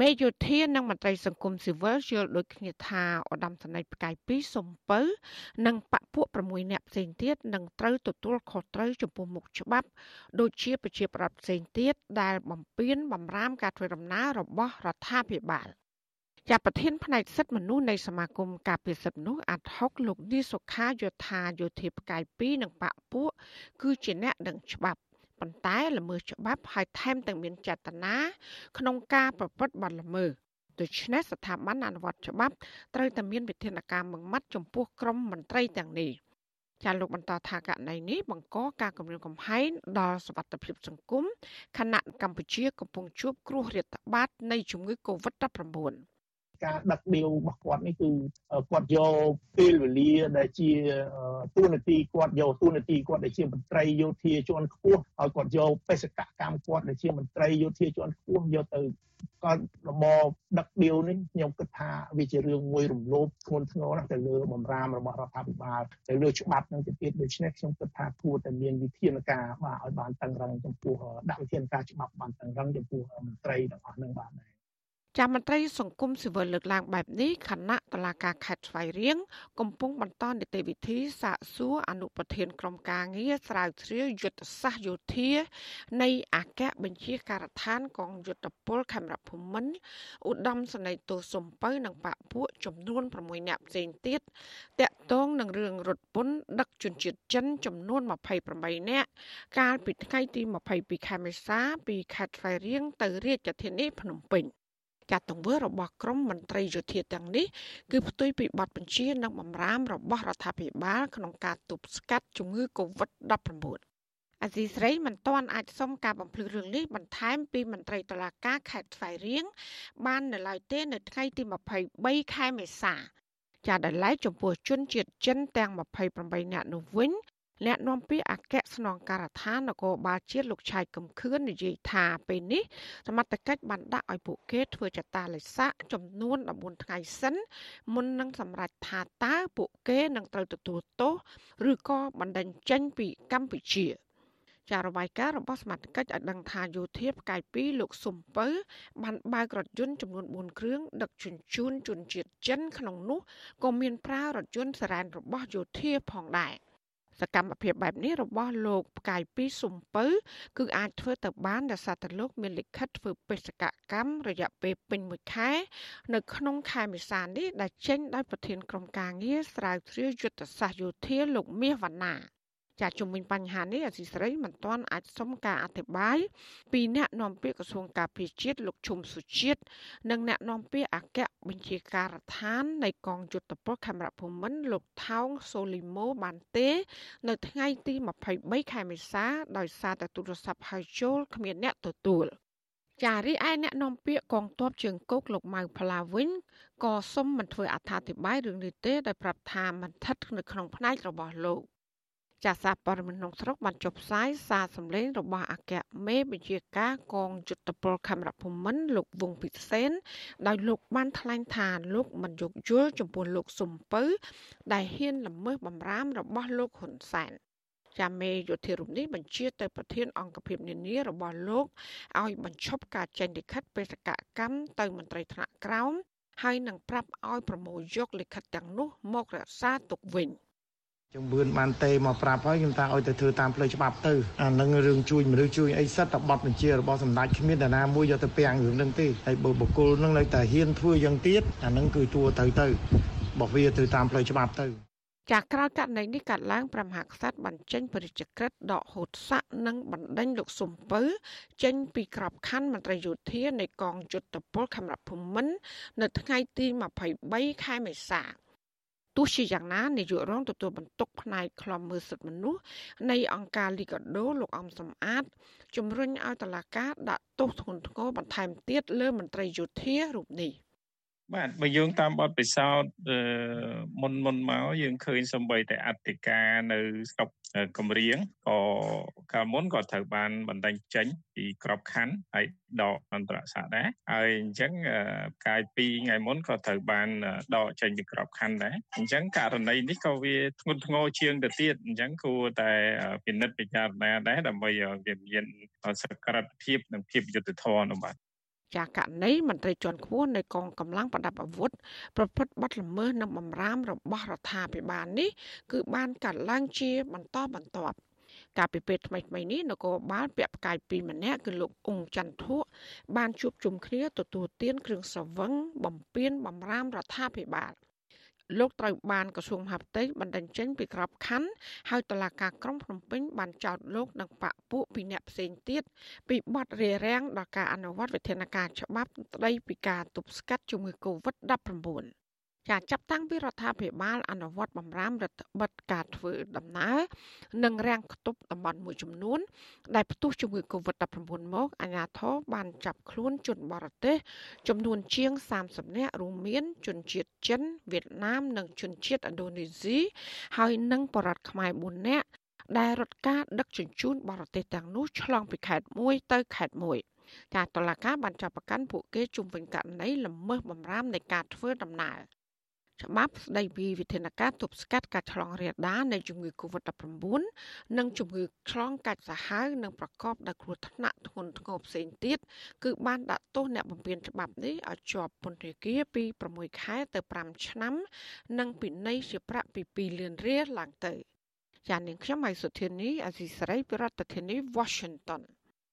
មេយោធានិងមន្ត្រីសង្គមស៊ីវិលយល់ដូចគ្នាថាឧត្តមសេនីយ៍ផ្កាយ2សំពៅនិងបពពួក6នាក់ផ្សេងទៀតនឹងត្រូវទទួលខុសត្រូវចំពោះមុខច្បាប់ ដូចជាប្រជាប្រដ្ឋផ្សេងទៀតដែលបំពេញបំរាមការធ្វើដំណើររបស់រដ្ឋាភិបាលជាប្រធានផ្នែកសិទ្ធិមនុស្សនៃសមាគមការពារសិទ្ធិមនុស្សអាត់ហុកលោកនីសុខាយោថាយោធាផ្កាយ2និងបពពួកគឺជាអ្នកដឹងច្បាប់ ប៉ុន្តែល្មើសច្បាប់ហើយថែមទាំងមានចេតនាក្នុងការប្រព្រឹត្តបទល្មើសដូច្នេះស្ថាប័នអនុវត្តច្បាប់ត្រូវតែមានវិធានការម៉ឺងម៉ាត់ចំពោះក្រុមមន្ត្រីទាំងនេះចាលោកបន្តថាករណីនេះបង្កការគំរាមកំហែងដល់សវត្ថិភាពសង្គមខណៈកម្ពុជាកំពុងជួបគ្រោះរាតត្បាតនៃជំងឺ Covid-19 ការដឹកដៀវរបស់គាត់នេះគឺគាត់យកពេលវេលាដែលជាទូនាទីគាត់យកទូនាទីគាត់ដែលជាមន្ត្រីយោធាជាន់ខ្ពស់ហើយគាត់យកបេសកកម្មគាត់ដែលជាមន្ត្រីយោធាជាន់ខ្ពស់យកទៅគាត់របបដឹកដៀវនេះខ្ញុំគិតថាវាជារឿងមួយរំលោភធ្ងន់ធ្ងរណាស់ទៅលើបំរាមរបស់រដ្ឋាភិបាលទៅលើច្បាប់នឹងទៅទៀតដូច្នេះខ្ញុំគិតថាគួរតែមានវិធានការបាទឲ្យបានតឹងរឹងចំពោះដាក់វិធានការច្បាប់បានតឹងរឹងចំពោះមន្ត្រីទាំងអស់នឹងបាទដែរ ចាំមន្ត្រីសង្គមស៊ីវិលលើកឡើងបែបនេះខណៈតឡាការខេត្តស្វាយរៀងកំពុងបន្តនីតិវិធីសាកសួរអនុប្រធានក្រុមការងារស្រាវជ្រាវយុទ្ធសាស្ត្រយោធា នៃអគ្គបញ្ជាការដ្ឋានកងយុទ្ធពលខេមរភូមិន្ទឧត្តមសេនីយ៍តូសំពៅនិងបពពួកចំនួន6នាក់ផ្សេងទៀតតាក់ទងនឹងរឿងរត់ពន្ធដឹកជនជាតិចិនចំនួន28នាក់កាលពីថ្ងៃទី22ខែមេសាពីខេត្តស្វាយរៀងទៅរាជធានីភ្នំពេញ ការទង្វើរបស់ក្រមមន្ត្រីយោធាទាំងនេះគឺផ្ទុយពីបទបញ្ជានិងបំរាមរបស់រដ្ឋាភិបាលក្នុងការទប់ស្កាត់ជំងឺ Covid-19 អាស៊ីស្រីមិនទាន់អាចសុំការបំភ្លឺរឿងនេះបន្ថែមពីមន្ត្រីតុលាការខេត្តស្វាយរៀងបាននៅឡើយទេនៅថ្ងៃទី23ខែមេសាចាដែលឡែកចំពោះជនជាតិចិនទាំង28នាក់នោះវិញ អ្នកនាំពាក្យអគ្គស្នងការដ្ឋាននគរបាលជាតិលោកឆៃកំខឿននិយាយថាពេលនេះសមត្ថកិច្ចបានដាក់ឲ្យពួកគេធ្វើចតាឡេសាចំនួន14ថ្ងៃសិនមុននឹងសម្រេចថាតើពួកគេនឹងត្រូវទទួលទោសឬក៏បណ្ដឹងចេញពីកម្ពុជាចាររបាយការណ៍របស់សមាជិកឲ្យដឹងថាយោធាផ្កាយ2លោកសុំពៅបានបើករថយន្តចំនួន4គ្រឿងដឹកជញ្ជូនជនជាតិចិនក្នុងនោះក៏មានប្រើរថយន្តសារ៉ែនរបស់យោធាផងដែរ។ សកម្មភាពបែបនេះរបស់លោកផ្កាយពីសំពៅគឺអាចធ្វើទៅបានដោយសារតែលោកមានលិខិតធ្វើបេសកកម្មរយៈពេលពេញមួយខែ នៅក្នុងខែមេសានេះដែលចេញដោយប្រធានក្រុមការងារស្រាវជ្រាវយុទ្ធសាស្ត្រយោធាលោកមាសវណ្ណា ចាជំវិញបញ្ហានេះអសីស្រីមិនទាន់អាចសុំការអធិប្បាយពីអ្នកនាំពាក្យក្រសួងការពារជាតិលោកឈុំសុជាតិនិងអ្នកនាំពាក្យអគ្គបញ្ជាការដ្ឋាននៃកងយុទ្ធពលខេមរភូមិន្ទលោកថោងសូលីម៉ូបានទេ នៅថ្ងៃទី23ខែមេសាដោយសារតែទូរស័ព្ទហៅចូលគ្មានអ្នកទទួលចារីឯអ្នកនាំពាក្យកងទ័ពជើងគោកលោកម៉ៅផ្លាវិញក៏សុំមិនធ្វើអត្ថាធិប្បាយរឿងនេះទេដោយប្រាប់ថាមិនស្ថិតនៅក្នុងផ្នែករបស់លោក ចាសសារព័ត៌មានក្នុងស្រុកបានចុះផ្សាយសារសម្លេងរបស់អគ្គមេបញ្ជាការកងយុទ្ធពលខេមរភូមិន្ទលោកវងពិសេនដោយលោកបានថ្លែងថាលោកមិនយោគយល់ចំពោះលោកសំពៅដែលហ៊ានល្មើសបំរាមរបស់លោកហ៊ុនសែនចាមេយោធារូបនេះបញ្ជាទៅប្រធានអង្គភិបនានារបស់លោកឲ្យបញ្ឈប់ការចេញលិខិតបេសកកម្មទៅមន្ត្រីថ្នាក់ក្រោមហើយនឹងប្រាប់ឲ្យប្រមូលយកលិខិតទាំងនោះមករក្សាទុកវិញ។ ជំបឿនបានទេមកប្រាប់ហើយខ្ញុំថាឲ្យទៅធ្វើតាមផ្លូវច្បាប់ទៅអានឹងរឿងជួយមនុស្សជួយអីសិតតែបត់បញ្ជារបស់សម្ដេចគ្មានតាណាមួយយកទៅពាំងរឿងនឹងទេហើយបើបុគ្គលនឹងនៅតែហ៊ានធ្វើយ៉ាងទៀតអានឹងគឺទួទៅទៅបោះវាទៅតាមផ្លូវច្បាប់ទៅចាក្រោយករណីនេះកាត់ឡើងប្រមហាក្សត្របានចេញបរិជ្ជក្រិតដកហូតស័កនិងបណ្ដេញលោកសុំពៅចេញពីក្របខ័ណ្ឌមន្ត្រីយោធានៃកងយុទ្ធពលខេមរភូមិន្ទនៅថ្ងៃទី23ខែមេសា ទោះជាយ៉ាងណានាយករងទទួលបន្ទុកផ្នែកខ្លំមើលសិទ្ធិមនុស្សនៃអង្គការលីកាដូលោកអំសំអាតជំរុញឲ្យតឡាការដាក់ទោសធ្ងន់ធ្ងរបន្ថែមទៀតលើមន្ត្រីយោធារូបនេះ។ បាទបើយើងតាមបទពិសោធន៍មុនមុនមកយើងឃើញសំបីតែអធិការនៅស្រុកកំរៀងក៏កាលមុនក៏ត្រូវបានបណ្ដឹងចេញពីក្របខ័ណ្ឌហើយដកអន្តរសាសដែរហើយអញ្ចឹងកាយពីថ្ងៃមុនក៏ត្រូវបានដកចេញពីក្របខ័ណ្ឌដែរអញ្ចឹងករណីនេះក៏វាធ្ងន់ធ្ងរជាងទៅទៀតអញ្ចឹងគួរតែពិនិត្យពិចារណាដែរដើម្បីវាមានសក្តិភាពនិងភាពយុត្តិធម៌នោះបាទ ចាករណីមន្ត្រីជាន់ខ្ពស់នៃកងកម្លាំងប្រដាប់អាវុធប្រព្រឹត្តបទល្មើសនិងបំរាមរបស់រដ្ឋាភិបាលនេះគឺបានកាត់ឡើងជាបន្តបន្ទាប់កាលពីពេលថ្មីៗនេះនគរបាលពាក់ផ្កាយពីរម្នាក់គឺលោកអ៊ុងច័ន្ទធុបានជួបជុំគ្នាទទួលទានគ្រឿងស្រវឹងបំពេញបំរាមរដ្ឋាភិបាល លោកត្រូវបានក្រសួងមហាផ្ទៃបណ្ដឹងចេញពីក្របខ័ណ្ឌហើយតុលាការក្រុងភ្នំពេញបានចោទលោកនិងបកពួកពីអ្នកផ្សេងទៀតពីបទរារាំងដល់ការអនុវត្តវិធានការច្បាប់ស្តីពីការទប់ស្កាត់ជំងឺ Covid-19 ចាចាប់តាំងពីរដ្ឋាភិបាលអនុវត្តបំរាមរដ្ឋបិទការធ្វើដំណើរនិងរាំងខ្ទប់តំបន់មួយចំនួន ដែលផ្ទុះជំងឺ Covid-19 មកអាជ្ញាធរបានចាប់ខ្លួនជនបរទេសចំនួនជាង30នាក់រួមមាន ជនជាតិចិនវៀតណាម និងជនជាតិឥណ្ឌូនេស៊ីហើយនិងបរតខ្មែរ4នាក់ដែលរត់ការដឹកជញ្ជូនបរទេសទាំងនោះឆ្លងពីខេត្តមួយទៅខេត្តមួយការតឡាការបានចាប់ប្រកាន់ពួកគេជុំវិញករណីល្មើសបំរាមនៃការធ្វើដំណើរ ច្បាប់ស្តីពីវិធានការទប់ស្កាត់ការឆ្លងរាលដាលនៃជំងឺ Covid-19 និងជំងឺឆ្លងកាច់សាហាវនិងប្រកបដោយគ្រោះថ្នាក់ធ្ងន់ធ្ងរផ្សេងទៀតគឺបានដាក់ទោសអ្នកបំពានច្បាប់នេះឲ្យជាប់ពន្ធនាគារពី6ខែទៅ5ឆ្នាំ និងពិន័យជាប្រាក់ពី2លានរៀលឡើងទៅចាននាងខ្ញុំហៃសុធានីអាស៊ីសេរីប្រធានាធិបតី Washington